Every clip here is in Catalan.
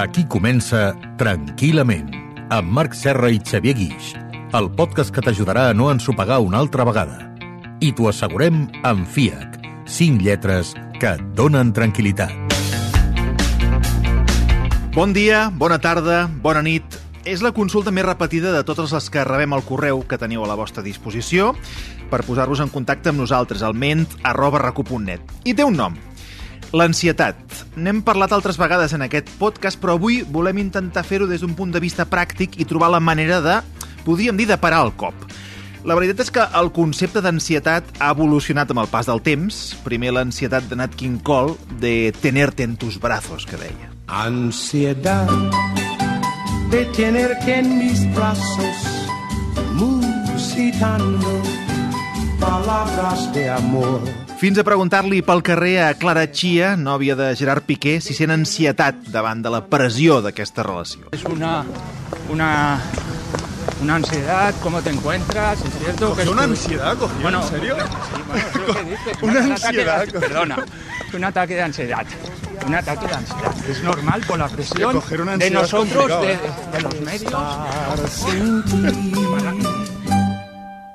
Aquí comença Tranquil·lament, amb Marc Serra i Xavier Guix, el podcast que t'ajudarà a no ensopegar una altra vegada. I t'ho assegurem amb FIAC, 5 lletres que et donen tranquil·litat. Bon dia, bona tarda, bona nit. És la consulta més repetida de totes les que rebem al correu que teniu a la vostra disposició per posar-vos en contacte amb nosaltres, al ment arroba. I té un nom, l'ansietat. N'hem parlat altres vegades en aquest podcast, però avui volem intentar fer-ho des d'un punt de vista pràctic i trobar la manera de, podríem dir, de parar el cop. La veritat és que el concepte d'ansietat ha evolucionat amb el pas del temps. Primer l'ansietat de Nat King Cole, de tenerte en tus brazos, que deia. Ansiedad de tenerte en mis brazos, musitando palabras de amor. Fins a preguntar-li pel carrer a Clara Chia, nòvia de Gerard Piqué, si sent ansietat davant de la pressió d'aquesta relació. Es una, una, una ansiedad, ¿cómo te encuentras? Es cierto que... una ansiedad, cogió? Bueno, ¿En serio? Sí, bueno, es lo que dices, Una un de- ansiedad, cogió. Perdona, un ataque de ansiedad. Un ataque de ansiedad. Es normal por la presión Que coger una de nosotros, de, ¿eh? de los medios.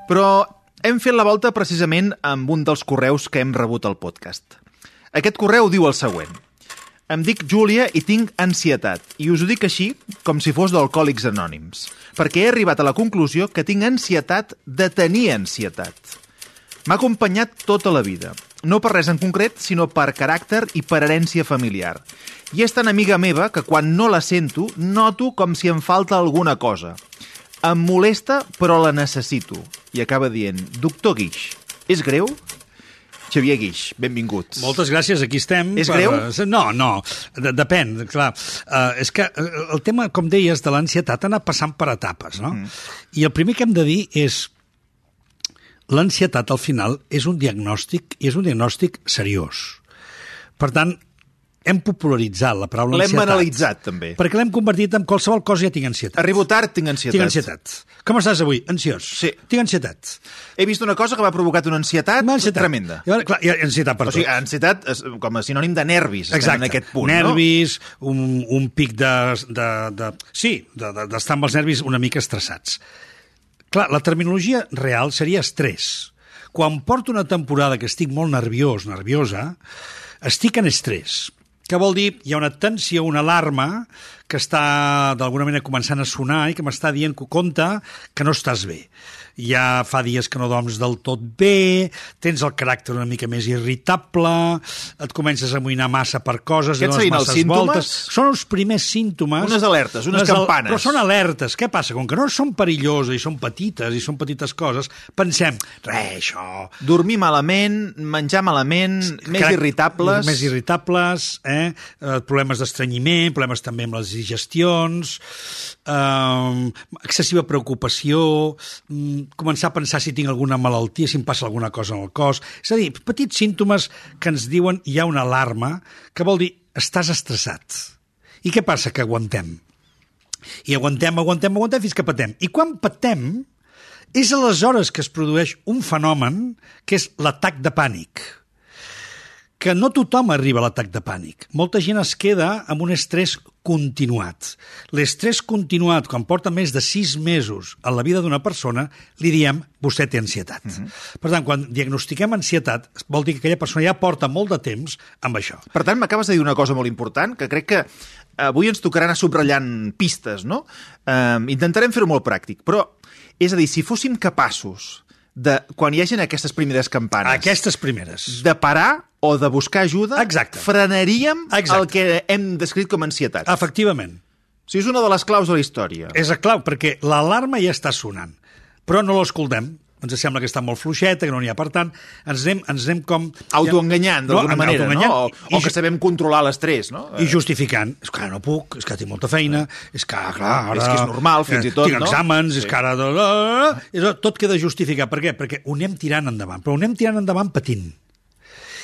Però hem fet la volta precisament amb un dels correus que hem rebut al podcast. Aquest correu diu el següent. Em dic Júlia i tinc ansietat, i us ho dic així com si fos d'Alcohòlics Anònims, perquè he arribat a la conclusió que tinc ansietat de tenir ansietat. M'ha acompanyat tota la vida, no per res en concret, sinó per caràcter i per herència familiar. I és tan amiga meva que quan no la sento, noto com si em falta alguna cosa. Em molesta, però la necessito. I acaba dient, doctor Guix, és greu? Xavier Guix, benvinguts. Moltes gràcies, aquí estem. És greu? No, no, de, depèn, clar. Uh, és que eh, el tema, com deies, de l'ansietat ha anat passant per etapes, no? Mm. I el primer que hem de dir és l'ansietat, al final, és un diagnòstic, i és un diagnòstic seriós. Per tant, hem popularitzat la paraula L'hem ansietat. banalitzat, també. Perquè l'hem convertit en qualsevol cosa ja tinc ansietat. Arribo tard, tinc ansietat. Tinc ansietat. Com estàs avui? Ansiós. Sí. Tinc ansietat. He vist una cosa que m'ha provocat una ansietat, Ansietat. tremenda. I, clar, hi ha ansietat per O sigui, tot. ansietat és com a sinònim de nervis, Exacte. en aquest punt, nervis, un, un pic de... de, de sí, d'estar de, d'estar amb els nervis una mica estressats. Clar, la terminologia real seria estrès. Quan porto una temporada que estic molt nerviós, nerviosa, estic en estrès. Què vol dir? Hi ha una tensió, una alarma que està d'alguna manera començant a sonar i que m'està dient que compte que no estàs bé. Ja fa dies que no dorms del tot bé, tens el caràcter una mica més irritable, et comences a amoïnar massa per coses, Aquests dones els masses símptomes? voltes. Són els primers símptomes. Unes alertes, unes al- campanes. Però són alertes. Què passa? Com que no són perilloses i són petites i són petites coses, pensem, res, això... Dormir malament, menjar malament, més Carac- irritables... Més irritables, eh? eh problemes d'estrenyiment, problemes també amb les digestions, eh, excessiva preocupació, mm, començar a pensar si tinc alguna malaltia, si em passa alguna cosa en el cos... És a dir, petits símptomes que ens diuen hi ha una alarma, que vol dir estàs estressat. I què passa? Que aguantem. I aguantem, aguantem, aguantem fins que patem. I quan patem, és aleshores que es produeix un fenomen que és l'atac de pànic que no tothom arriba a l'atac de pànic. Molta gent es queda amb un estrès continuat. L'estrès continuat, quan porta més de sis mesos en la vida d'una persona, li diem, vostè té ansietat. Uh -huh. Per tant, quan diagnostiquem ansietat, vol dir que aquella persona ja porta molt de temps amb això. Per tant, m'acabes de dir una cosa molt important, que crec que avui ens tocarà anar subratllant pistes, no? Eh, intentarem fer-ho molt pràctic, però, és a dir, si fóssim capaços de, quan hi hagin aquestes primeres campanes, Aquestes primeres. de parar o de buscar ajuda, Exacte. frenaríem Exacte. el que hem descrit com a ansietat. Efectivament. O sigui, és una de les claus de la història. És clau, perquè l'alarma ja està sonant, però no l'escoltem. Ens sembla que està molt fluixeta, que no n'hi ha per tant. Ens anem, ens anem com... Autoenganyant, d'alguna No, manera, no? O, o que sabem controlar l'estrès, no? i justificant, és que no puc, és que tinc molta feina, és que, clar, ara... És que és normal, fins i tot, Tinc no? exàmens, Sí. és que ara... És- Tot queda justificat. Per què? Perquè ho anem tirant endavant, però ho anem tirant endavant patint.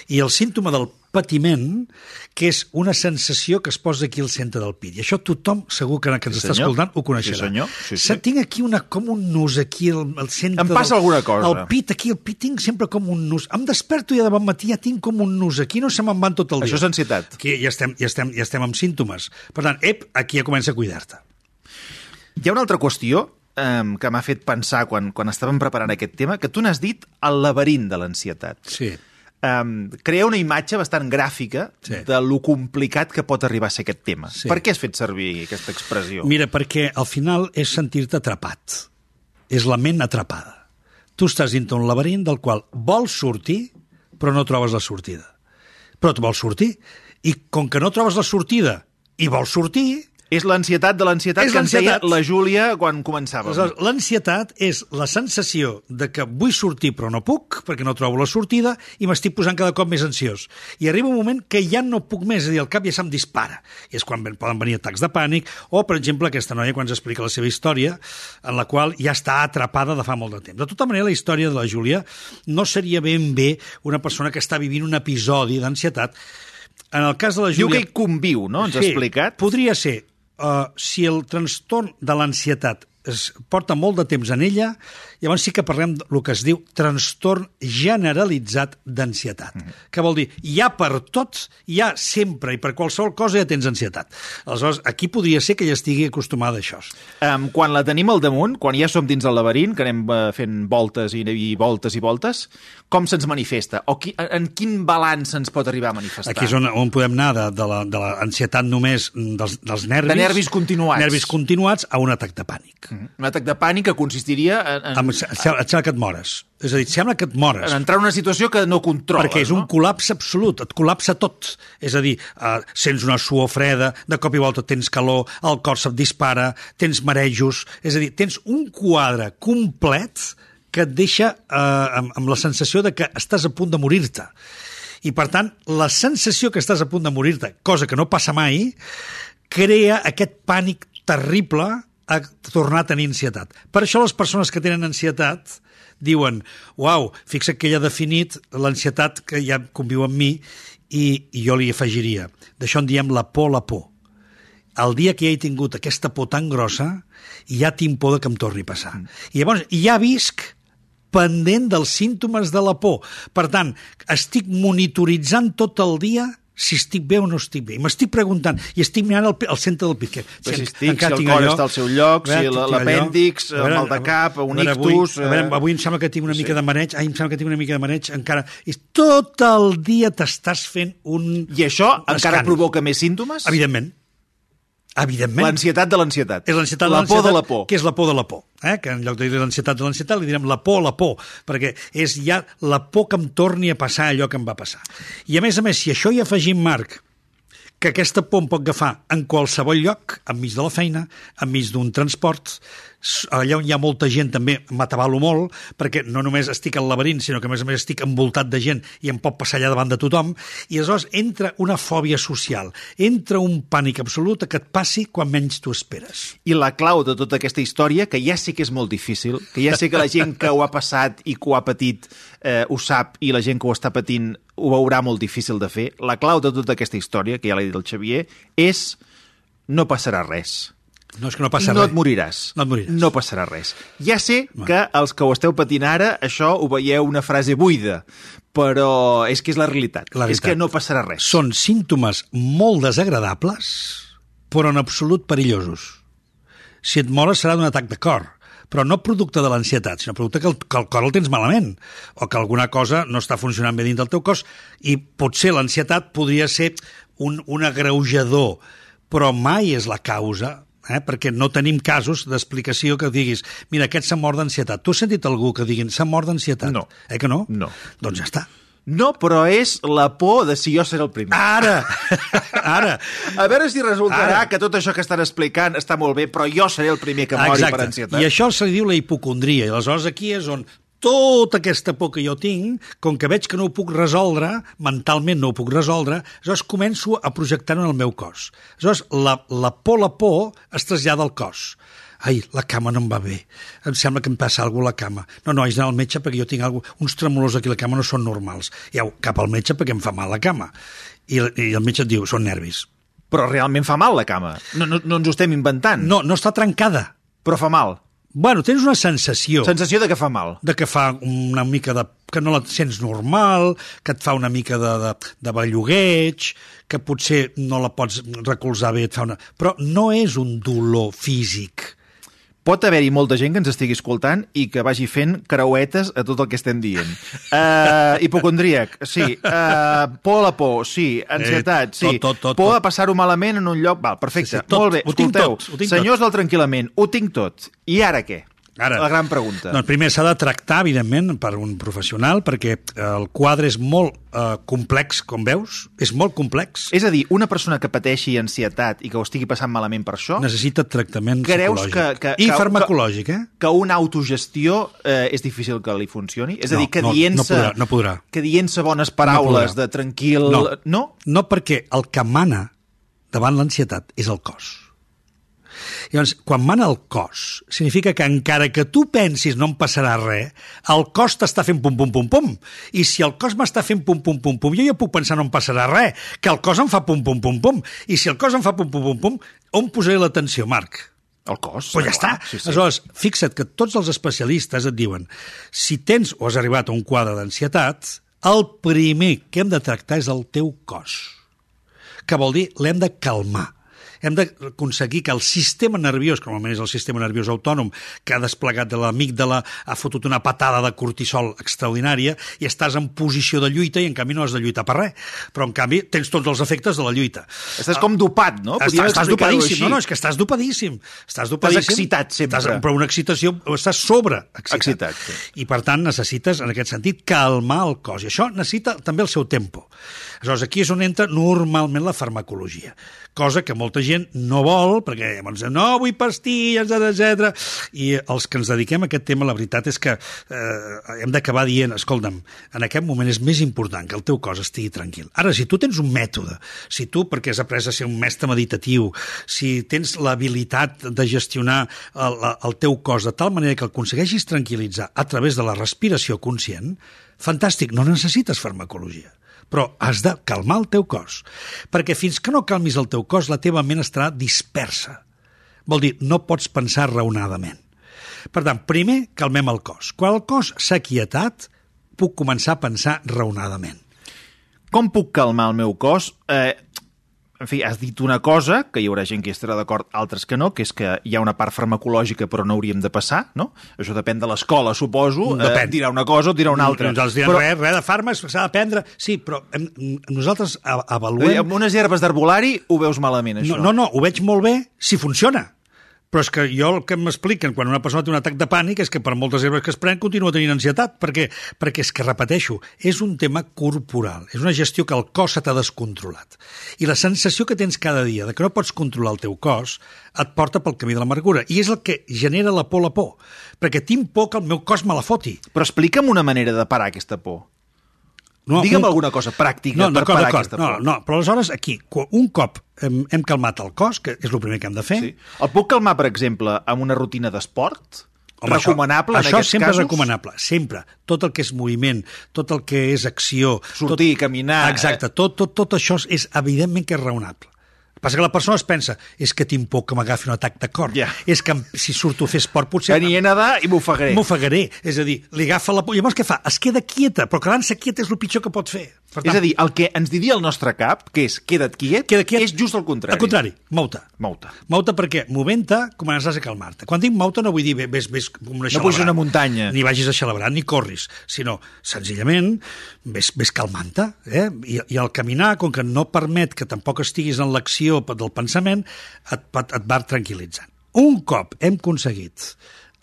I el símptoma del patiment, que és una sensació que es posa aquí al centre del pit. I això tothom, segur que, que ens Sí, està senyor. escoltant, ho coneixerà. Sí, senyor. Sí, sí. Se- Tinc aquí una, com un nus aquí al, al centre Em passa del, alguna cosa. El pit, aquí, el pit, tinc sempre com un nus. Em desperto i de bon matí ja tinc com un nus aquí, no se me'n van tot el dia. Això és ansietat. Aquí ja estem, ja estem, ja estem amb símptomes. Per tant, ep, aquí ja comença a cuidar-te. Hi ha una altra qüestió um, que m'ha fet pensar quan, quan estàvem preparant aquest tema, que tu n'has dit el laberint de l'ansietat. Sí. Um, crea una imatge bastant gràfica Sí. de lo complicat que pot arribar a ser aquest tema. Sí. Per què has fet servir aquesta expressió? Mira, perquè al final és sentir-te atrapat. És la ment atrapada. Tu estàs dintre un laberint del qual vols sortir, però no trobes la sortida. Però tu vols sortir. I com que no trobes la sortida i vols sortir, És l'ansietat de l'ansietat que ens deia la Júlia quan començàvem. L'ansietat és la sensació de que vull sortir però no puc, perquè no trobo la sortida, i m'estic posant cada cop més ansiós. I arriba un moment que ja no puc més, és a dir, el cap ja se'm dispara. I és quan poden venir atacs de pànic, o, per exemple, aquesta noia quan ens explica la seva història, en la qual ja està atrapada de fa molt de temps. De tota manera, la història de la Júlia no seria ben bé una persona que està vivint un episodi d'ansietat. En el cas de la Diu Júlia... que hi conviu, no? Ens ha explicat. Podria ser, uh, si el trastorn de l'ansietat es porta molt de temps en ella, llavors sí que parlem del que es diu trastorn generalitzat d'ansietat. Mm. Que vol dir, ja per tot, ja sempre i per qualsevol cosa ja tens ansietat. Aleshores, aquí podria ser que ella estigui acostumada a això. Um, quan la tenim al damunt, quan ja som dins del laberint, que anem uh, fent voltes i, i voltes i voltes, com se'ns manifesta? O qui, en quin balanç se'ns pot arribar a manifestar? Aquí és on, on podem anar de, de la- de l'ansietat només mm, dels, dels nervis. De nervis continuats. Nervis continuats a un atac de pànic. Un atac de pànic que consistiria en, en, Em, sembla et sembla que et mores. És a dir, et sembla que et mores. en entrar en una situació que no controla. perquè és un no? col·lapse absolut, et col·lapsa tot. És a dir, eh, sents una suor freda, de cop i volta tens calor, el cor se't dispara, tens marejos... És a dir, tens un quadre complet que et deixa eh, amb, amb la sensació de que estàs a punt de morir-te. I, per tant, la sensació que estàs a punt de morir-te, cosa que no passa mai, crea aquest pànic terrible a tornar a tenir ansietat. Per això les persones que tenen ansietat diuen, uau, fixa't que ella ha definit l'ansietat que ja conviu amb mi i, i jo li afegiria. D'això en diem la por, la por. El dia que ja he tingut aquesta por tan grossa, ja tinc por de que em torni a passar. I llavors ja visc pendent dels símptomes de la por. Per tant, estic monitoritzant tot el dia si estic bé o no estic bé. M'estic preguntant, i estic mirant al, al centre del pit. Que, si en- estic, si el tinc cor allò. està al seu lloc, veure, si l'apèndix, veure, mal de cap, un veure, avui- ictus, A veure, eh, avui em sembla que tinc una mica sí. de mareig, ai, em sembla que tinc una mica de mareig, encara... I tot el dia t'estàs fent un... I això un encara escàndol. provoca més símptomes? Evidentment. Evidentment. L'ansietat de l'ansietat. És l'ansietat de La por de l'ansietat, la por. Que és la por de la por. Eh? Que en lloc de dir l'ansietat de l'ansietat li direm la por a la por, perquè és ja la por que em torni a passar allò que em va passar. I a més a més, si això hi afegim, Marc, que aquesta por em pot agafar en qualsevol lloc, enmig de la feina, enmig d'un transport, allà on hi ha molta gent també m'atabalo molt, perquè no només estic al laberint, sinó que a més a més estic envoltat de gent i em pot passar allà davant de tothom, i aleshores entra una fòbia social, entra un pànic absolut que et passi quan menys t'ho esperes. I la clau de tota aquesta història, que ja sé que és molt difícil, que ja sé que la gent que ho ha passat i que ho ha patit eh, ho sap i la gent que ho està patint ho veurà molt difícil de fer, la clau de tota aquesta història, que ja l'ha dit el Xavier, és no passarà res. No és que no passa no res. et moriràs. No et moriràs. No passarà res. Ja sé que els que ho esteu patint ara, això ho veieu una frase buida, però és que és la realitat. La És veritat. que no passarà res. Són símptomes molt desagradables, però en absolut perillosos. Si et mores serà d'un atac de cor, però no producte de l'ansietat, sinó producte que el, que el cor el tens malament, o que alguna cosa no està funcionant bé dins del teu cos, i potser l'ansietat podria ser un, un agreujador, però mai és la causa, eh? perquè no tenim casos d'explicació que diguis mira, aquest s'ha mort d'ansietat. Tu has sentit algú que diguin s'ha mort d'ansietat? No. Eh que no? No. Doncs ja està. No, però és la por de si jo seré el primer. Ara! Ara! A veure si resultarà Ara. que tot això que estan explicant està molt bé, però jo seré el primer que mori per ansietat. I això se li diu la hipocondria. I aleshores aquí és on tota aquesta por que jo tinc, com que veig que no ho puc resoldre, mentalment no ho puc resoldre, aleshores començo a projectar-ho en el meu cos. Aleshores, la, la por, la por es trasllada al cos. ai, la cama no em va bé, em sembla que em passa alguna cosa a la cama. No, no, haig d'anar al metge perquè jo tinc algo, uns tremolors aquí a la cama no són normals. I au, cap al metge perquè em fa mal la cama. I, i el metge et diu, són nervis. Però realment fa mal la cama. No, no, no ens ho estem inventant. No, no està trencada. Però fa mal. Bueno, tens una sensació Sensació de que fa mal. de que fa una mica de... que no la sents normal, que et fa una mica de, de, de bellugueig, que potser no la pots recolzar bé, et fa una... Però no és un dolor físic. Pot haver-hi molta gent que ens estigui escoltant i que vagi fent creuetes a tot el que estem dient. Uh, hipocondríac, sí. Uh, por a la por, sí. Ansietat, sí. Eh, tot, tot, tot, por tot. a passar-ho malament en un lloc... Val, perfecte. Sí, sí, tot. Molt bé, escolteu. tot, Senyors del Tranquil·lament, ho tinc tot. I ara què? Ara, La gran pregunta. Doncs primer s'ha de tractar, evidentment, per un professional, perquè eh, el quadre és molt eh, complex, com veus, és molt complex. És a dir, una persona que pateixi ansietat i que ho estigui passant malament per això, Necessita tractament Creus psicològic. que- que- I que- farmacològic, eh? que una autogestió eh, és difícil que li funcioni? És a No, dir, que no, dient-se... no podrà, no podrà. Que dient-se bones paraules podrà. de tranquil... No. no? No, perquè el que mana davant l'ansietat és el cos. Llavors, quan mana el cos, significa que encara que tu pensis no em passarà res, el cos t'està fent pum, pum, pum, pum. I si el cos m'està fent pum, pum, pum, pum, jo ja puc pensar no em passarà res, que el cos em fa pum, pum, pum, pum. I si el cos em fa pum, pum, pum, pum, on posaré l'atenció, Marc? El cos. Pues ja està. clar, Sí, sí. Aleshores, fixa't que tots els especialistes et diuen si tens o has arribat a un quadre d'ansietat, el primer que hem de tractar és el teu cos. Que vol dir, l'hem de calmar. Hem d'aconseguir que el sistema nerviós, que normalment és el sistema nerviós autònom, que ha desplegat de l'amígdala, ha fotut una patada de cortisol extraordinària i estàs en posició de lluita i en canvi no has de lluitar per res. Però en canvi tens tots els efectes de la lluita. Estàs com dopat, no? Estàs, Podríem estàs explicar-ho dopadíssim. No, no, és que estàs dopadíssim. Estàs dopadíssim. excitat sempre. Estàs, però una excitació, estàs sobre excitat. Excitat, sí. I per tant necessites, en aquest sentit, calmar el cos. I això necessita també el seu tempo. Aleshores, aquí és on entra normalment la farmacologia. Cosa que molta gent no vol, perquè llavors no, vull pastilles, etc. I els que ens dediquem a aquest tema, la veritat és que eh, hem d'acabar dient, escolta'm, en aquest moment és més important que el teu cos estigui tranquil. Ara, si tu tens un mètode, si tu, perquè has après a ser un mestre meditatiu, si tens l'habilitat de gestionar el, el teu cos de tal manera que el aconsegueixis tranquil·litzar a través de la respiració conscient, fantàstic, no necessites farmacologia però has de calmar el teu cos. Perquè fins que no calmis el teu cos, la teva ment estarà dispersa. Vol dir, no pots pensar raonadament. Per tant, primer calmem el cos. Quan el cos s'ha quietat, puc començar a pensar raonadament. Com puc calmar el meu cos? Eh, en fi, has dit una cosa, que hi haurà gent que hi estarà d'acord, altres que no, que és que hi ha una part farmacològica però no hauríem de passar, no? Això depèn de l'escola, suposo. Depèn. Eh, dirà una cosa o dirà una altra. Nosaltres diem, però, res, res de fàrmacs, s'ha de prendre... Sí, però hem, nosaltres eh, avaluem... amb unes herbes d'arbolari ho veus malament, això. No, no, no, ho veig molt bé si funciona. Però és que jo el que m'expliquen quan una persona té un atac de pànic és que per moltes herbes que es pren continua tenint ansietat, perquè, perquè és que, repeteixo, és un tema corporal, és una gestió que el cos se t'ha descontrolat. I la sensació que tens cada dia de que no pots controlar el teu cos et porta pel camí de l'amargura. I és el que genera la por la por, perquè tinc por que el meu cos me la foti. Però explica'm una manera de parar aquesta por. No, Digue'm un- alguna cosa pràctica no, per parar aquesta no, por. no, però aleshores aquí, un cop hem, hem calmat el cos, que és el primer que hem de fer, Sí. El puc calmar, per exemple, amb una rutina d'esport? Home, recomanable això, en això sempre casos? és recomanable, sempre. Tot el que és moviment, tot el que és acció... Sortir, tot, caminar, eh? Exacte, tot, tot, tot això és evidentment que és raonable. Passa que la persona es pensa és que tinc por que m'agafi un atac de cor. Ja. És que si surto a fer esport potser... Aniré a nedar i m'ofegaré. M'ofegaré. És a dir, li agafa la por. Llavors què fa? Es queda quieta, però quedant-se quieta és el pitjor que pot fer. Per És a dir, el que ens diria el nostre cap, que és queda't quiet, queda quiet, és just el contrari. Al contrari, mou-te. Mou-te. Mou-te perquè movent-te començaràs a calmar-te. Quan dic mou-te no vull dir ves, ves com una No xalabrant. una muntanya. Ni vagis a xalabrar, ni corris, sinó senzillament ves, ves calmant-te. Eh? I, I el caminar, com que no permet que tampoc estiguis en l'acció del pensament, et, et, et va tranquil·litzant. Un cop hem aconseguit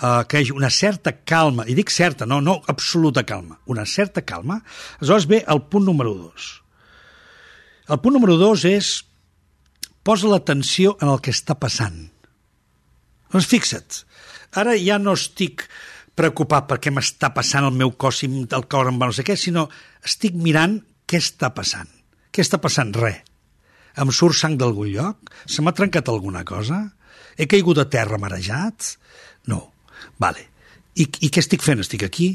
uh, que hi hagi una certa calma, i dic certa, no, no absoluta calma, una certa calma, aleshores ve el punt número dos. El punt número dos és posa l'atenció en el que està passant. Doncs fixa't, ara ja no estic preocupat per què m'està passant el meu cos i el cor va no sé què, sinó estic mirant què està passant. Què està passant? Res. Em surt sang d'algun lloc? Se m'ha trencat alguna cosa? He caigut a terra marejat? No. Vale. I, I què estic fent? Estic aquí,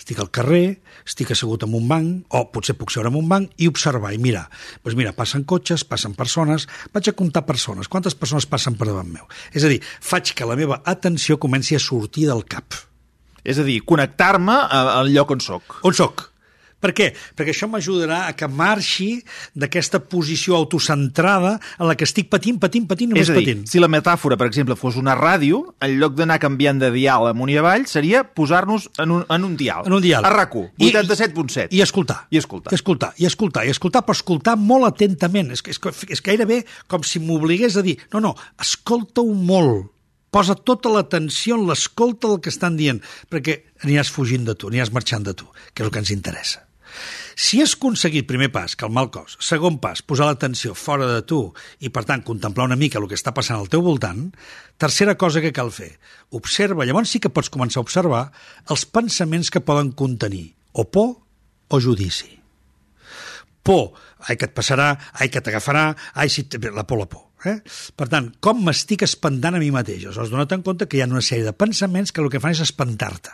estic al carrer, estic assegut en un banc, o potser puc seure en un banc i observar i mirar. Doncs mira, passen cotxes, passen persones, vaig a comptar persones, quantes persones passen per davant meu. És a dir, faig que la meva atenció comenci a sortir del cap. És a dir, connectar-me al lloc on sóc. On sóc? Per què? Perquè això m'ajudarà a que marxi d'aquesta posició autocentrada en la que estic patint, patint, patint, només És a dir, patint. si la metàfora, per exemple, fos una ràdio, en lloc d'anar canviant de dial amunt i avall, seria posar-nos en, un, en un dial. en un dial. A RAC1, I- 87.7. I escoltar. I escoltar. I escoltar, i escoltar, i escoltar, però escoltar molt atentament. És, que- és, que- és gairebé com si m'obligués a dir no, no, escolta-ho molt. Posa tota l'atenció en l'escolta del que estan dient, perquè aniràs fugint de tu, aniràs marxant de tu, que és el que ens interessa. Si has aconseguit, primer pas, calmar el cos, segon pas, posar l'atenció fora de tu i, per tant, contemplar una mica el que està passant al teu voltant, tercera cosa que cal fer, observa, llavors sí que pots començar a observar els pensaments que poden contenir o por o judici. Por, ai, que et passarà, ai, que t'agafarà, ai, si... La por, la por. Eh? Per tant, com m'estic espantant a mi mateix? Aleshores, dona't en compte que hi ha una sèrie de pensaments que el que fan és espantar-te.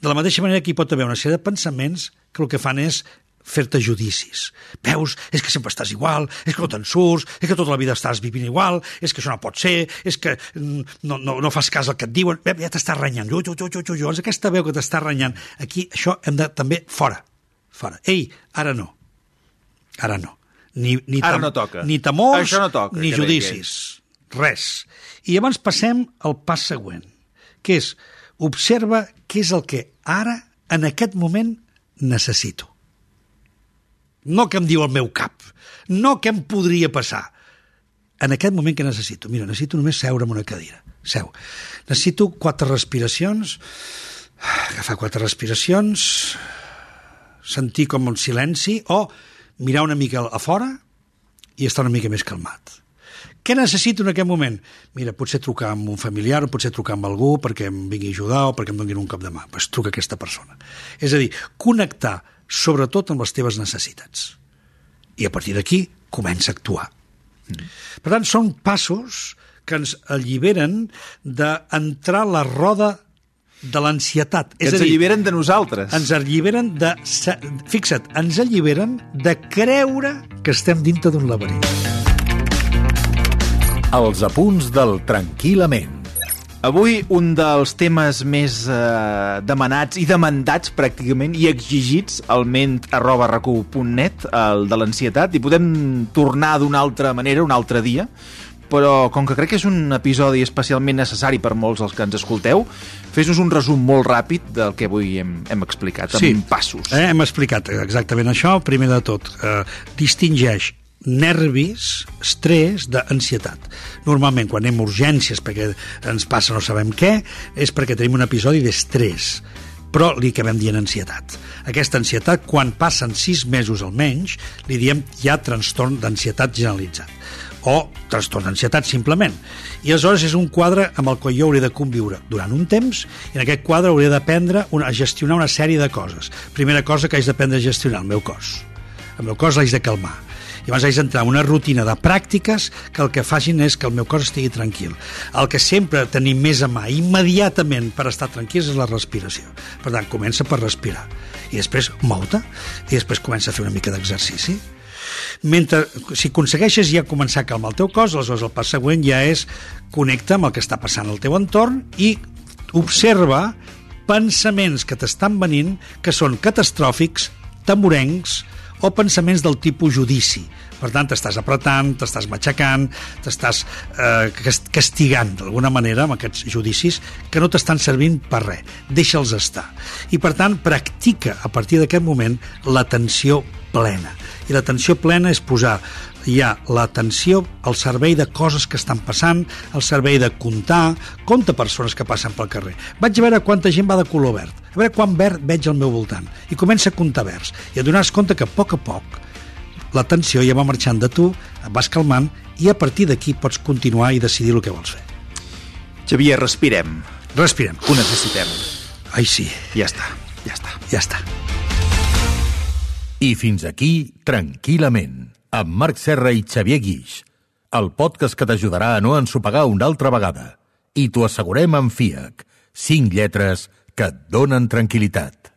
De la mateixa manera que hi pot haver una sèrie de pensaments que el que fan és fer-te judicis. Veus, és que sempre estàs igual, és que no te'n surts, és que tota la vida estàs vivint igual, és que això no pot ser, és que mm, no, no, no fas cas al que et diuen, ja t'estàs renyant, jo, jo, jo, jo, jo, jo. Llavors aquesta veu que t'està renyant, aquí això hem de també fora, fora. Ei, ara no, ara no. Ni, ni Ara no toca. Ni temors, Això no toca, ni judicis. Res. I llavors passem al pas següent, que és observa què és el que ara, en aquest moment, necessito. No que em diu el meu cap, no que em podria passar. En aquest moment que necessito? Mira, necessito només seure en una cadira. Seu. Necessito quatre respiracions, agafar quatre respiracions, sentir com un silenci, o mirar una mica a fora i estar una mica més calmat. Què necessito en aquest moment? Mira, potser trucar amb un familiar o potser trucar amb algú perquè em vingui a ajudar o perquè em donin un cop de mà. Pues truca aquesta persona. És a dir, connectar sobretot amb les teves necessitats. I a partir d'aquí comença a actuar. Per tant, són passos que ens alliberen d'entrar la roda de l'ansietat. Que ens alliberen de nosaltres. Ens alliberen de... Fixa't, ens alliberen de creure que estem dintre d'un laberint. Els apunts del Tranquil·lament. Avui un dels temes més eh, demanats i demandats pràcticament i exigits al ment arroba recu.net, el de l'ansietat, i podem tornar d'una altra manera, un altre dia, però com que crec que és un episodi especialment necessari per molts dels que ens escolteu, fes-nos un resum molt ràpid del que avui hem, hem explicat, amb passos. Eh, hem explicat exactament això. Primer de tot, eh, distingeix nervis, estrès, d'ansietat. Normalment, quan anem a urgències perquè ens passa no sabem què, és perquè tenim un episodi d'estrès però li acabem dient ansietat. Aquesta ansietat, quan passen sis mesos almenys, li diem ja trastorn d'ansietat generalitzat o trastorn d'ansietat simplement. I aleshores és un quadre amb el qual jo hauré de conviure durant un temps i en aquest quadre hauré d'aprendre a gestionar una sèrie de coses. Primera cosa que haig d'aprendre a gestionar, el meu cos. El meu cos l'haig de calmar. Abans haig d'entrar en una rutina de pràctiques que el que facin és que el meu cos estigui tranquil. El que sempre tenim més a mà immediatament per estar tranquils és la respiració. Per tant, comença per respirar. I després mou-te. I després comença a fer una mica d'exercici. Mentre, si aconsegueixes ja començar a calmar el teu cos, aleshores el pas següent ja és connecta amb el que està passant al teu entorn i observa pensaments que t'estan venint que són catastròfics, temorencs o pensaments del tipus judici. Per tant, t'estàs apretant, t'estàs matxacant, t'estàs eh, cas- castigant d'alguna manera amb aquests judicis que no t'estan servint per res. Deixa'ls estar. I, per tant, practica a partir d'aquest moment l'atenció plena. I l'atenció plena és posar ja l'atenció al servei de coses que estan passant, al servei de comptar, compta persones que passen pel carrer. Vaig a veure quanta gent va de color verd, a veure quan verd veig al meu voltant, i comença a comptar verds. I et donaràs compte que a poc a poc l'atenció ja va marxant de tu, et vas calmant, i a partir d'aquí pots continuar i decidir el que vols fer. Xavier, respirem. Respirem. Ho necessitem. Ai, sí, Ja està, ja està. ja està. I fins aquí, Tranquil·lament, amb Marc Serra i Xavier Guix. el podcast que t'ajudarà a no ensopegar una altra vegada. I t'ho assegurem amb FIAC. 5 lletres que et donen tranquil·litat.